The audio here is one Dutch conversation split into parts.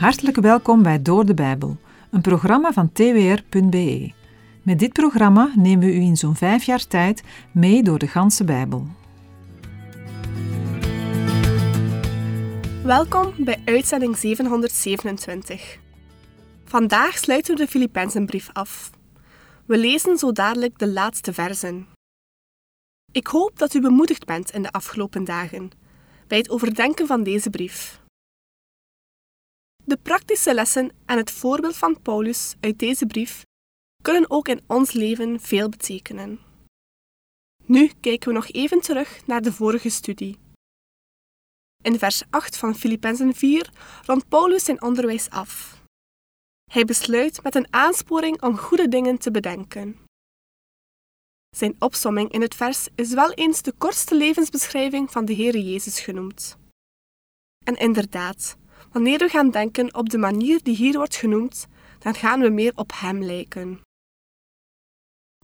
Hartelijk welkom bij Door de Bijbel, een programma van twr.be. Met dit programma nemen we u in zo'n vijf jaar tijd mee door de ganse Bijbel. Welkom bij uitzending 727. Vandaag sluiten we de Filippenzenbrief af. We lezen zo dadelijk de laatste versen. Ik hoop dat u bemoedigd bent in de afgelopen dagen bij het overdenken van deze brief. De praktische lessen en het voorbeeld van Paulus uit deze brief kunnen ook in ons leven veel betekenen. Nu kijken we nog even terug naar de vorige studie. In vers 8 van Filippenzen 4 rondt Paulus zijn onderwijs af. Hij besluit met een aansporing om goede dingen te bedenken. Zijn opsomming in het vers is wel eens de kortste levensbeschrijving van de Heer Jezus genoemd. En inderdaad, wanneer we gaan denken op de manier die hier wordt genoemd, dan gaan we meer op Hem lijken.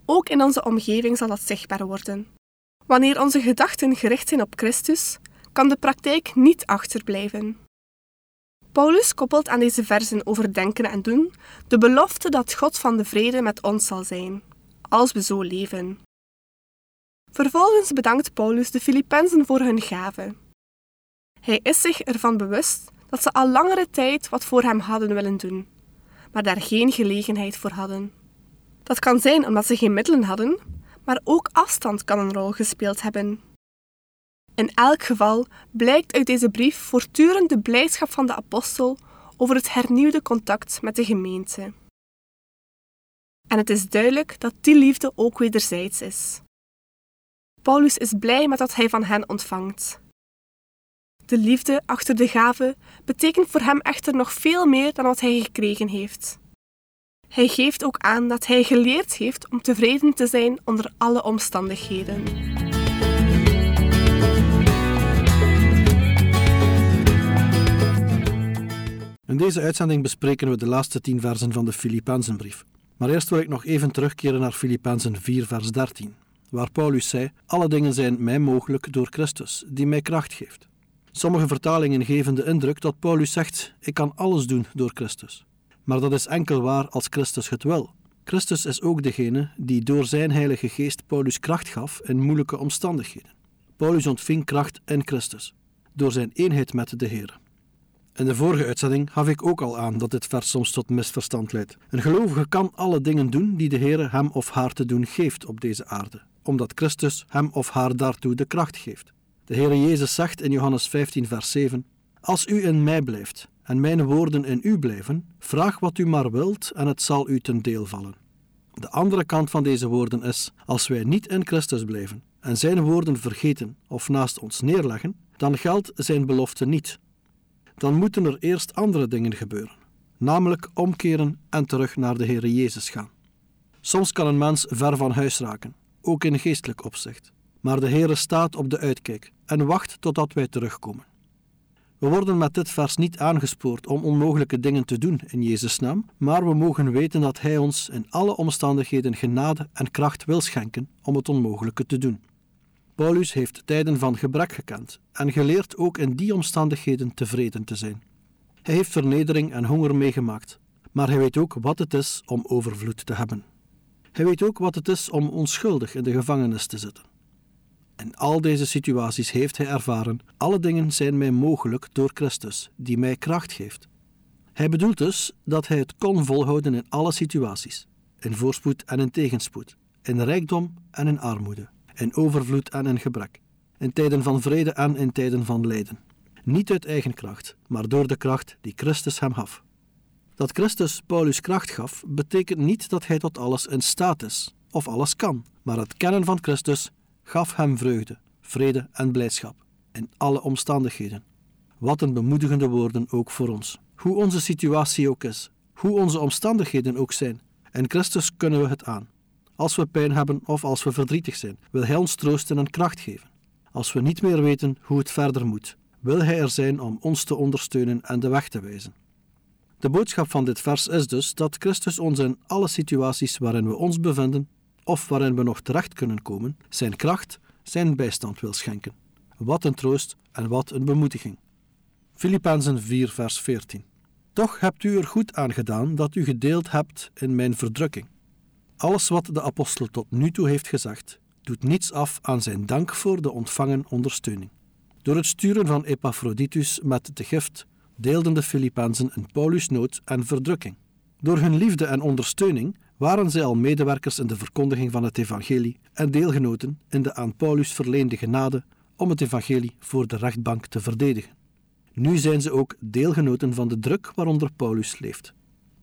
Ook in onze omgeving zal dat zichtbaar worden. Wanneer onze gedachten gericht zijn op Christus, kan de praktijk niet achterblijven. Paulus koppelt aan deze versen over denken en doen de belofte dat God van de vrede met ons zal zijn, als we zo leven. Vervolgens bedankt Paulus de Filippenzen voor hun gave. Hij is zich ervan bewust dat ze al langere tijd wat voor hem hadden willen doen, maar daar geen gelegenheid voor hadden. Dat kan zijn omdat ze geen middelen hadden, maar ook afstand kan een rol gespeeld hebben. In elk geval blijkt uit deze brief voortdurend de blijdschap van de apostel over het hernieuwde contact met de gemeente. En het is duidelijk dat die liefde ook wederzijds is. Paulus is blij met wat hij van hen ontvangt. De liefde achter de gave betekent voor hem echter nog veel meer dan wat hij gekregen heeft. Hij geeft ook aan dat hij geleerd heeft om tevreden te zijn onder alle omstandigheden. In deze uitzending bespreken we de laatste tien versen van de Filippenzenbrief. Maar eerst wil ik nog even terugkeren naar Filippenzen 4, vers 13, waar Paulus zei: Alle dingen zijn mij mogelijk door Christus, die mij kracht geeft. Sommige vertalingen geven de indruk dat Paulus zegt: Ik kan alles doen door Christus. Maar dat is enkel waar als Christus het wil. Christus is ook degene die door zijn Heilige Geest Paulus kracht gaf in moeilijke omstandigheden. Paulus ontving kracht in Christus, door zijn eenheid met de Heer. In de vorige uitzending gaf ik ook al aan dat dit vers soms tot misverstand leidt. Een gelovige kan alle dingen doen die de Heer hem of haar te doen geeft op deze aarde, omdat Christus hem of haar daartoe de kracht geeft. De Heer Jezus zegt in Johannes 15, vers 7: Als u in mij blijft en mijn woorden in u blijven, vraag wat u maar wilt en het zal u ten deel vallen. De andere kant van deze woorden is: als wij niet in Christus blijven en zijn woorden vergeten of naast ons neerleggen, dan geldt zijn belofte niet. Dan moeten er eerst andere dingen gebeuren, namelijk omkeren en terug naar de Heer Jezus gaan. Soms kan een mens ver van huis raken, ook in geestelijk opzicht. Maar de Heere staat op de uitkijk en wacht totdat wij terugkomen. We worden met dit vers niet aangespoord om onmogelijke dingen te doen in Jezus' naam, maar we mogen weten dat Hij ons in alle omstandigheden genade en kracht wil schenken om het onmogelijke te doen. Paulus heeft tijden van gebrek gekend en geleerd ook in die omstandigheden tevreden te zijn. Hij heeft vernedering en honger meegemaakt, maar hij weet ook wat het is om overvloed te hebben. Hij weet ook wat het is om onschuldig in de gevangenis te zitten. In al deze situaties heeft hij ervaren: alle dingen zijn mij mogelijk door Christus, die mij kracht geeft. Hij bedoelt dus dat hij het kon volhouden in alle situaties, in voorspoed en in tegenspoed, in rijkdom en in armoede, in overvloed en in gebrek, in tijden van vrede en in tijden van lijden. Niet uit eigen kracht, maar door de kracht die Christus hem gaf. Dat Christus Paulus kracht gaf, betekent niet dat hij tot alles in staat is of alles kan, maar het kennen van Christus gaf hem vreugde, vrede en blijdschap in alle omstandigheden. Wat een bemoedigende woorden ook voor ons. Hoe onze situatie ook is, hoe onze omstandigheden ook zijn, in Christus kunnen we het aan. Als we pijn hebben of als we verdrietig zijn, wil Hij ons troosten en kracht geven. Als we niet meer weten hoe het verder moet, wil Hij er zijn om ons te ondersteunen en de weg te wijzen. De boodschap van dit vers is dus dat Christus ons in alle situaties waarin we ons bevinden of waarin we nog terecht kunnen komen, zijn kracht, zijn bijstand wil schenken. Wat een troost en wat een bemoediging. Filippenzen 4, vers 14. Toch hebt u er goed aan gedaan dat u gedeeld hebt in mijn verdrukking. Alles wat de apostel tot nu toe heeft gezegd, doet niets af aan zijn dank voor de ontvangen ondersteuning. Door het sturen van Epaphroditus met de gift deelden de Filippenzen een Paulus nood en verdrukking. Door hun liefde en ondersteuning waren zij al medewerkers in de verkondiging van het evangelie en deelgenoten in de aan Paulus verleende genade om het evangelie voor de rechtbank te verdedigen. Nu zijn ze ook deelgenoten van de druk waaronder Paulus leeft.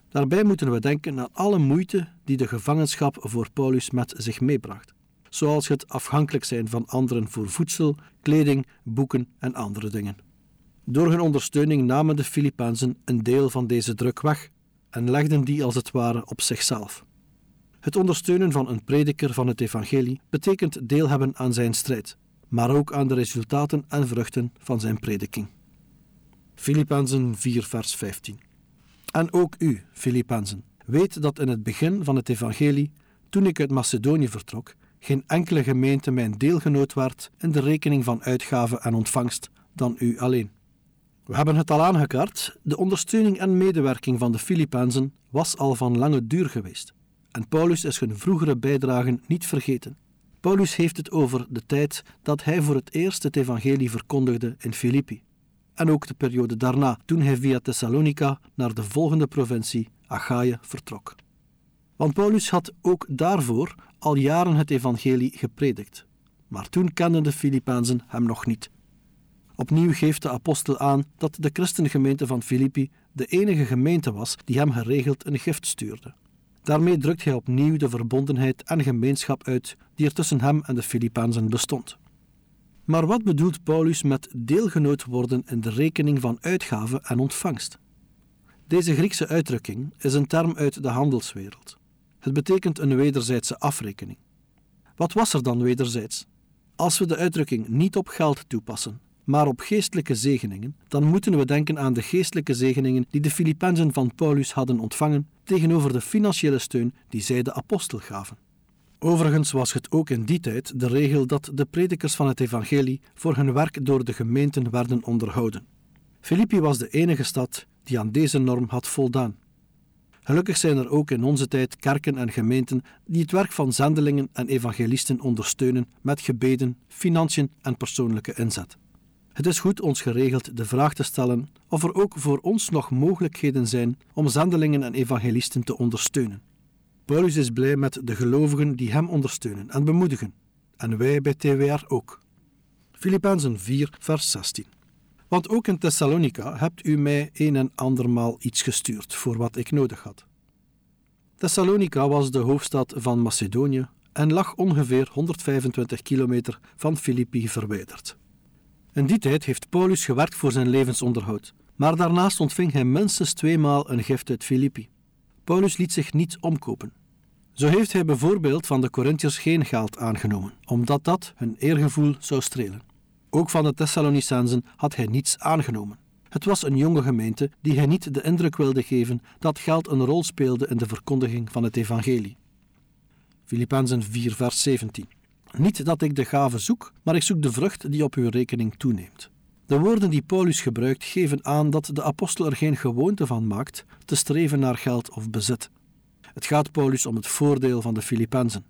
Daarbij moeten we denken aan alle moeite die de gevangenschap voor Paulus met zich meebracht, zoals het afhankelijk zijn van anderen voor voedsel, kleding, boeken en andere dingen. Door hun ondersteuning namen de Filippenzen een deel van deze druk weg en legden die als het ware op zichzelf. Het ondersteunen van een prediker van het evangelie betekent deel hebben aan zijn strijd, maar ook aan de resultaten en vruchten van zijn prediking. Filippenzen 4 vers 15 En ook u, Filippenzen, weet dat in het begin van het evangelie, toen ik uit Macedonië vertrok, geen enkele gemeente mijn deelgenoot werd in de rekening van uitgaven en ontvangst dan u alleen. We hebben het al aangekaart, de ondersteuning en medewerking van de Filippenzen was al van lange duur geweest. En Paulus is hun vroegere bijdragen niet vergeten. Paulus heeft het over de tijd dat hij voor het eerst het evangelie verkondigde in Filippi. En ook de periode daarna, toen hij via Thessalonica naar de volgende provincie, Achaïe, vertrok. Want Paulus had ook daarvoor al jaren het evangelie gepredikt. Maar toen kenden de Filippenzen hem nog niet. Opnieuw geeft de apostel aan dat de christengemeente van Filippi de enige gemeente was die hem geregeld een gift stuurde. Daarmee drukt hij opnieuw de verbondenheid en gemeenschap uit die er tussen hem en de Filippenzen bestond. Maar wat bedoelt Paulus met deelgenoot worden in de rekening van uitgave en ontvangst? Deze Griekse uitdrukking is een term uit de handelswereld. Het betekent een wederzijdse afrekening. Wat was er dan wederzijds? Als we de uitdrukking niet op geld toepassen, maar op geestelijke zegeningen, dan moeten we denken aan de geestelijke zegeningen die de Filippenzen van Paulus hadden ontvangen tegenover de financiële steun die zij de apostel gaven. Overigens was het ook in die tijd de regel dat de predikers van het evangelie voor hun werk door de gemeenten werden onderhouden. Filippi was de enige stad die aan deze norm had voldaan. Gelukkig zijn er ook in onze tijd kerken en gemeenten die het werk van zendelingen en evangelisten ondersteunen met gebeden, financiën en persoonlijke inzet. Het is goed ons geregeld de vraag te stellen of er ook voor ons nog mogelijkheden zijn om zendelingen en evangelisten te ondersteunen. Paulus is blij met de gelovigen die hem ondersteunen en bemoedigen, en wij bij TWR ook. Filippenzen 4, vers 16. Want ook in Thessalonica hebt u mij een en andermaal iets gestuurd voor wat ik nodig had. Thessalonica was de hoofdstad van Macedonië en lag ongeveer 125 kilometer van Filippi verwijderd. In die tijd heeft Paulus gewerkt voor zijn levensonderhoud, maar daarnaast ontving hij minstens tweemaal een gift uit Filippi. Paulus liet zich niet omkopen. Zo heeft hij bijvoorbeeld van de Corinthiërs geen geld aangenomen, omdat dat hun eergevoel zou strelen. Ook van de Thessalonicenzen had hij niets aangenomen. Het was een jonge gemeente die hij niet de indruk wilde geven dat geld een rol speelde in de verkondiging van het evangelie. Filippenzen 4 vers 17 Niet dat ik de gave zoek, maar ik zoek de vrucht die op uw rekening toeneemt. De woorden die Paulus gebruikt geven aan dat de apostel er geen gewoonte van maakt te streven naar geld of bezit. Het gaat Paulus om het voordeel van de Filippenzen.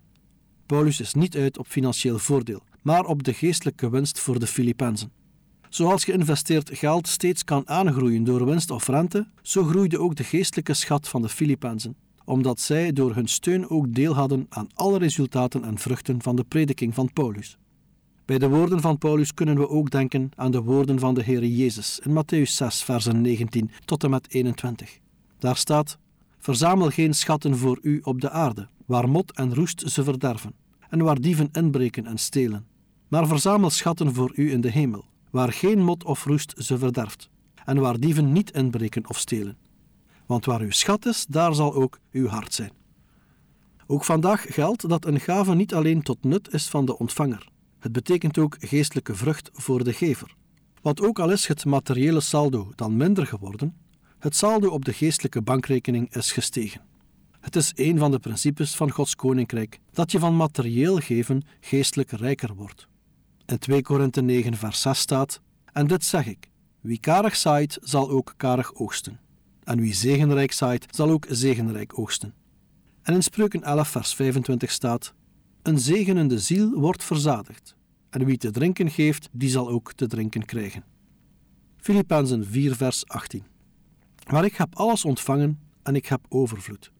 Paulus is niet uit op financieel voordeel, maar op de geestelijke winst voor de Filippenzen. Zoals geïnvesteerd geld steeds kan aangroeien door winst of rente, zo groeide ook de geestelijke schat van de Filippenzen, omdat zij door hun steun ook deel hadden aan alle resultaten en vruchten van de prediking van Paulus. Bij de woorden van Paulus kunnen we ook denken aan de woorden van de Heer Jezus in Matthäus 6, versen 19 tot en met 21. Daar staat: Verzamel geen schatten voor u op de aarde, waar mot en roest ze verderven, en waar dieven inbreken en stelen. Maar verzamel schatten voor u in de hemel, waar geen mot of roest ze verderft, en waar dieven niet inbreken of stelen. Want waar uw schat is, daar zal ook uw hart zijn. Ook vandaag geldt dat een gave niet alleen tot nut is van de ontvanger, het betekent ook geestelijke vrucht voor de gever. Want ook al is het materiële saldo dan minder geworden, het saldo op de geestelijke bankrekening is gestegen. Het is een van de principes van Gods koninkrijk dat je van materieel geven geestelijk rijker wordt. In 2 Korinthe 9 vers 6 staat: En dit zeg ik: wie karig zaait, zal ook karig oogsten. En wie zegenrijk zaait, zal ook zegenrijk oogsten. En in Spreuken 11, vers 25 staat: Een zegenende ziel wordt verzadigd, en wie te drinken geeft, die zal ook te drinken krijgen. Filippenzen 4, vers 18. Maar ik heb alles ontvangen en ik heb overvloed.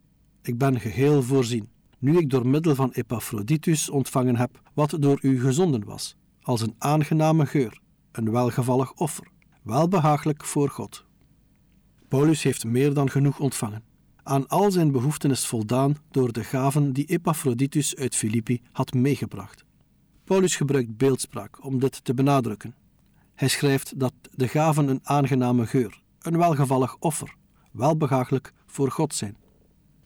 Ik ben geheel voorzien, nu ik door middel van Epaphroditus ontvangen heb wat door u gezonden was, als een aangename geur, een welgevallig offer, welbehagelijk voor God. Paulus heeft meer dan genoeg ontvangen. Aan al zijn behoeften is voldaan door de gaven die Epaphroditus uit Filippi had meegebracht. Paulus gebruikt beeldspraak om dit te benadrukken. Hij schrijft dat de gaven een aangename geur, een welgevallig offer, welbehagelijk voor God zijn.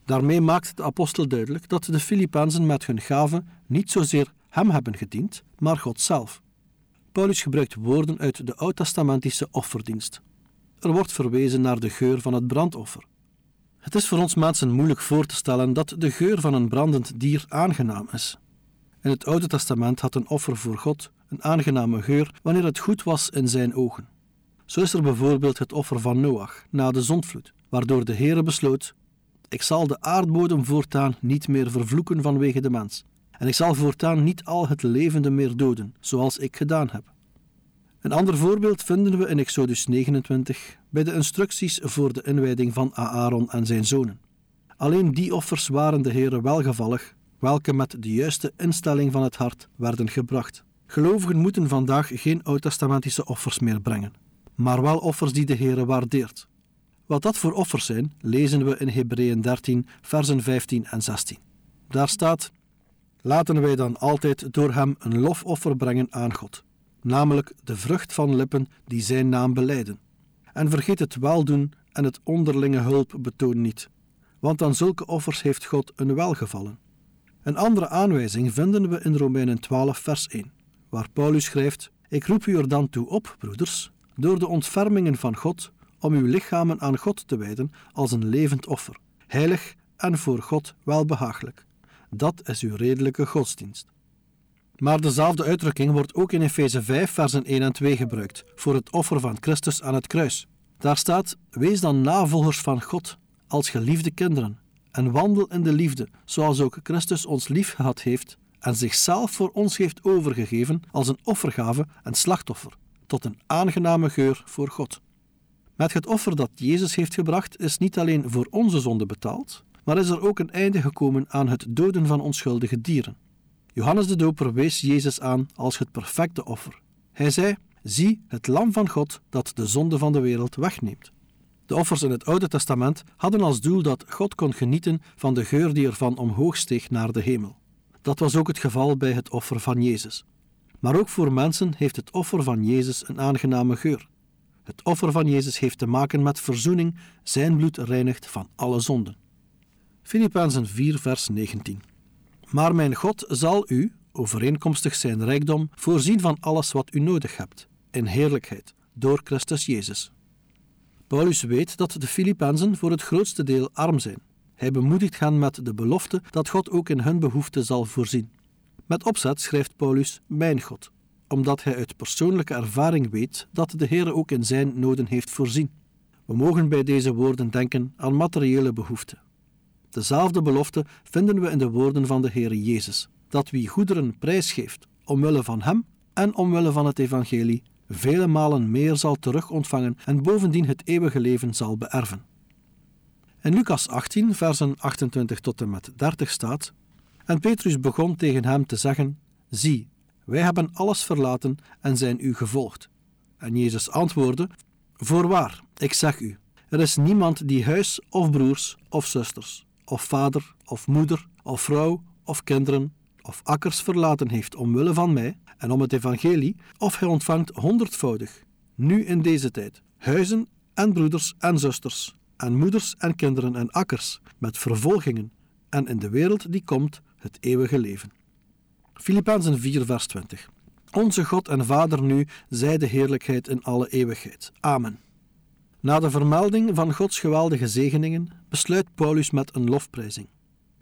Daarmee maakt de apostel duidelijk dat de Filippenzen met hun gaven niet zozeer hem hebben gediend, maar God zelf. Paulus gebruikt woorden uit de oud-testamentische offerdienst. Er wordt verwezen naar de geur van het brandoffer. Het is voor ons mensen moeilijk voor te stellen dat de geur van een brandend dier aangenaam is. In het Oude Testament had een offer voor God een aangename geur wanneer het goed was in zijn ogen. Zo is er bijvoorbeeld het offer van Noach na de zondvloed, waardoor de Heere besloot: Ik zal de aardbodem voortaan niet meer vervloeken vanwege de mens, en ik zal voortaan niet al het levende meer doden, zoals ik gedaan heb. Een ander voorbeeld vinden we in Exodus 29 bij de instructies voor de inwijding van Aaron en zijn zonen. Alleen die offers waren de Heere welgevallig, welke met de juiste instelling van het hart werden gebracht. Gelovigen moeten vandaag geen oud-testamentische offers meer brengen, maar wel offers die de Heere waardeert. Wat dat voor offers zijn, lezen we in Hebreeën 13, versen 15 en 16. Daar staat: Laten wij dan altijd door hem een lofoffer brengen aan God namelijk de vrucht van lippen die zijn naam beleiden. En vergeet het weldoen en het onderlinge hulp betoon niet, want aan zulke offers heeft God een welgevallen. Een andere aanwijzing vinden we in Romeinen 12, vers 1, waar Paulus schrijft: Ik roep u er dan toe op, broeders, door de ontfermingen van God, om uw lichamen aan God te wijden als een levend offer, heilig en voor God welbehagelijk. Dat is uw redelijke godsdienst. Maar dezelfde uitdrukking wordt ook in Efeze 5, versen 1 en 2 gebruikt, voor het offer van Christus aan het kruis. Daar staat: Wees dan navolgers van God, als geliefde kinderen, en wandel in de liefde, zoals ook Christus ons lief gehad heeft en zichzelf voor ons heeft overgegeven als een offergave en slachtoffer, tot een aangename geur voor God. Met het offer dat Jezus heeft gebracht is niet alleen voor onze zonde betaald, maar is er ook een einde gekomen aan het doden van onschuldige dieren. Johannes de Doper wees Jezus aan als het perfecte offer. Hij zei: Zie het Lam van God dat de zonde van de wereld wegneemt. De offers in het Oude Testament hadden als doel dat God kon genieten van de geur die ervan omhoog steeg naar de hemel. Dat was ook het geval bij het offer van Jezus. Maar ook voor mensen heeft het offer van Jezus een aangename geur. Het offer van Jezus heeft te maken met verzoening, zijn bloed reinigt van alle zonden. Filippenzen 4, vers 19. Maar mijn God zal u, overeenkomstig zijn rijkdom, voorzien van alles wat u nodig hebt, in heerlijkheid, door Christus Jezus. Paulus weet dat de Filippenzen voor het grootste deel arm zijn. Hij bemoedigt hen met de belofte dat God ook in hun behoeften zal voorzien. Met opzet schrijft Paulus Mijn God, omdat hij uit persoonlijke ervaring weet dat de Heer ook in zijn noden heeft voorzien. We mogen bij deze woorden denken aan materiële behoeften. Dezelfde belofte vinden we in de woorden van de Heer Jezus, dat wie goederen prijsgeeft omwille van Hem en omwille van het Evangelie, vele malen meer zal terug ontvangen en bovendien het eeuwige leven zal beërven. In Lucas 18, versen 28 tot en met 30 staat: En Petrus begon tegen hem te zeggen: Zie, wij hebben alles verlaten en zijn u gevolgd. En Jezus antwoordde: Voorwaar, ik zeg u, er is niemand die huis of broers of zusters of vader of moeder of vrouw of kinderen of akkers verlaten heeft omwille van mij en om het evangelie, of hij ontvangt honderdvoudig, nu in deze tijd, huizen en broeders en zusters, en moeders en kinderen en akkers, met vervolgingen, en in de wereld die komt het eeuwige leven. Filippenzen 4 vers 20 Onze God en Vader nu, zij de heerlijkheid in alle eeuwigheid. Amen. Na de vermelding van Gods geweldige zegeningen besluit Paulus met een lofprijzing.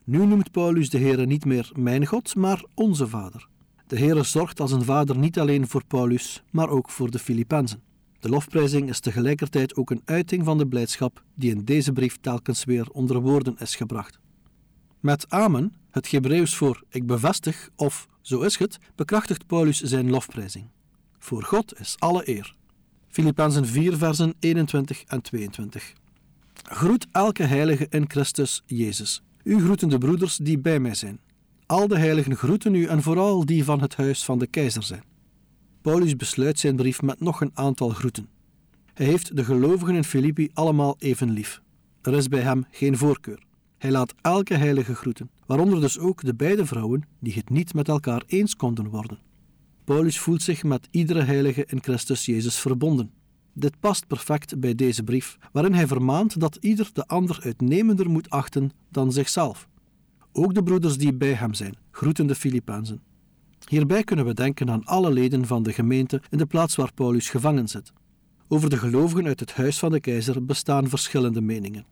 Nu noemt Paulus de Heere niet meer mijn God, maar onze Vader. De Heere zorgt als een vader niet alleen voor Paulus, maar ook voor de Filippenzen. De lofprijzing is tegelijkertijd ook een uiting van de blijdschap die in deze brief telkens weer onder woorden is gebracht. Met amen, het Hebreeuws voor ik bevestig of zo is het, bekrachtigt Paulus zijn lofprijzing. Voor God is alle eer. Filippenzen 4, versen 21 en 22. Groet elke heilige in Christus Jezus. U groeten de broeders die bij mij zijn. Al de heiligen groeten u en vooral die van het huis van de keizer zijn. Paulus besluit zijn brief met nog een aantal groeten. Hij heeft de gelovigen in Filippi allemaal even lief. Er is bij hem geen voorkeur. Hij laat elke heilige groeten, waaronder dus ook de beide vrouwen die het niet met elkaar eens konden worden. Paulus voelt zich met iedere heilige in Christus Jezus verbonden. Dit past perfect bij deze brief, waarin hij vermaant dat ieder de ander uitnemender moet achten dan zichzelf. Ook de broeders die bij hem zijn, groeten de Filippenzen. Hierbij kunnen we denken aan alle leden van de gemeente in de plaats waar Paulus gevangen zit. Over de gelovigen uit het huis van de keizer bestaan verschillende meningen.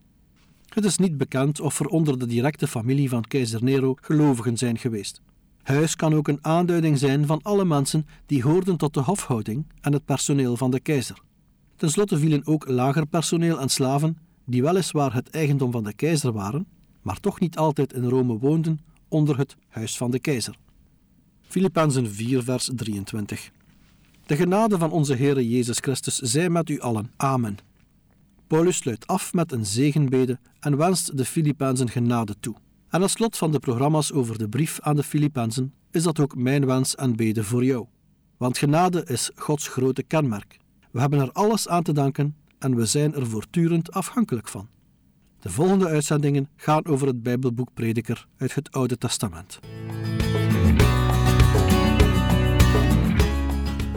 Het is niet bekend of er onder de directe familie van keizer Nero gelovigen zijn geweest. Huis kan ook een aanduiding zijn van alle mensen die hoorden tot de hofhouding en het personeel van de keizer. Ten slotte vielen ook lager personeel en slaven, die weliswaar het eigendom van de keizer waren, maar toch niet altijd in Rome woonden, onder het huis van de keizer. Filippenzen 4, vers 23. De genade van onze Heere Jezus Christus zij met u allen. Amen. Paulus sluit af met een zegenbede en wenst de Filippenzen genade toe. En als slot van de programma's over de brief aan de Filippenzen is dat ook mijn wens en bede voor jou. Want genade is Gods grote kenmerk. We hebben er alles aan te danken en we zijn er voortdurend afhankelijk van. De volgende uitzendingen gaan over het Bijbelboek Prediker uit het Oude Testament.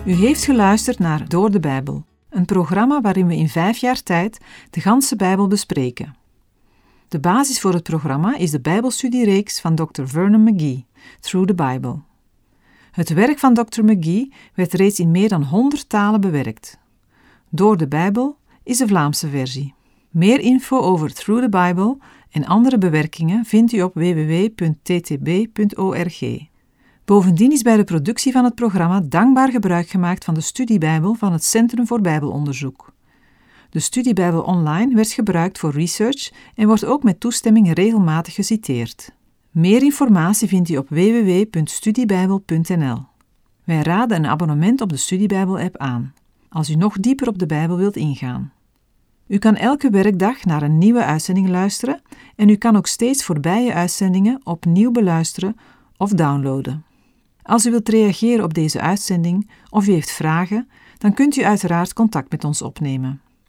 U heeft geluisterd naar Door de Bijbel, een programma waarin we in vijf jaar tijd de ganse Bijbel bespreken. De basis voor het programma is de Bijbelstudiereeks van Dr. Vernon McGee, Through the Bible. Het werk van Dr. McGee werd reeds in meer dan 100 talen bewerkt. Door de Bijbel is de Vlaamse versie. Meer info over Through the Bible en andere bewerkingen vindt u op www.ttb.org. Bovendien is bij de productie van het programma dankbaar gebruik gemaakt van de studiebijbel van het Centrum voor Bijbelonderzoek. De studiebijbel online werd gebruikt voor research en wordt ook met toestemming regelmatig geciteerd. Meer informatie vindt u op www.studiebijbel.nl. Wij raden een abonnement op de Studiebijbel-app aan, als u nog dieper op de Bijbel wilt ingaan. U kan elke werkdag naar een nieuwe uitzending luisteren en u kan ook steeds voorbije uitzendingen opnieuw beluisteren of downloaden. Als u wilt reageren op deze uitzending of u heeft vragen, dan kunt u uiteraard contact met ons opnemen.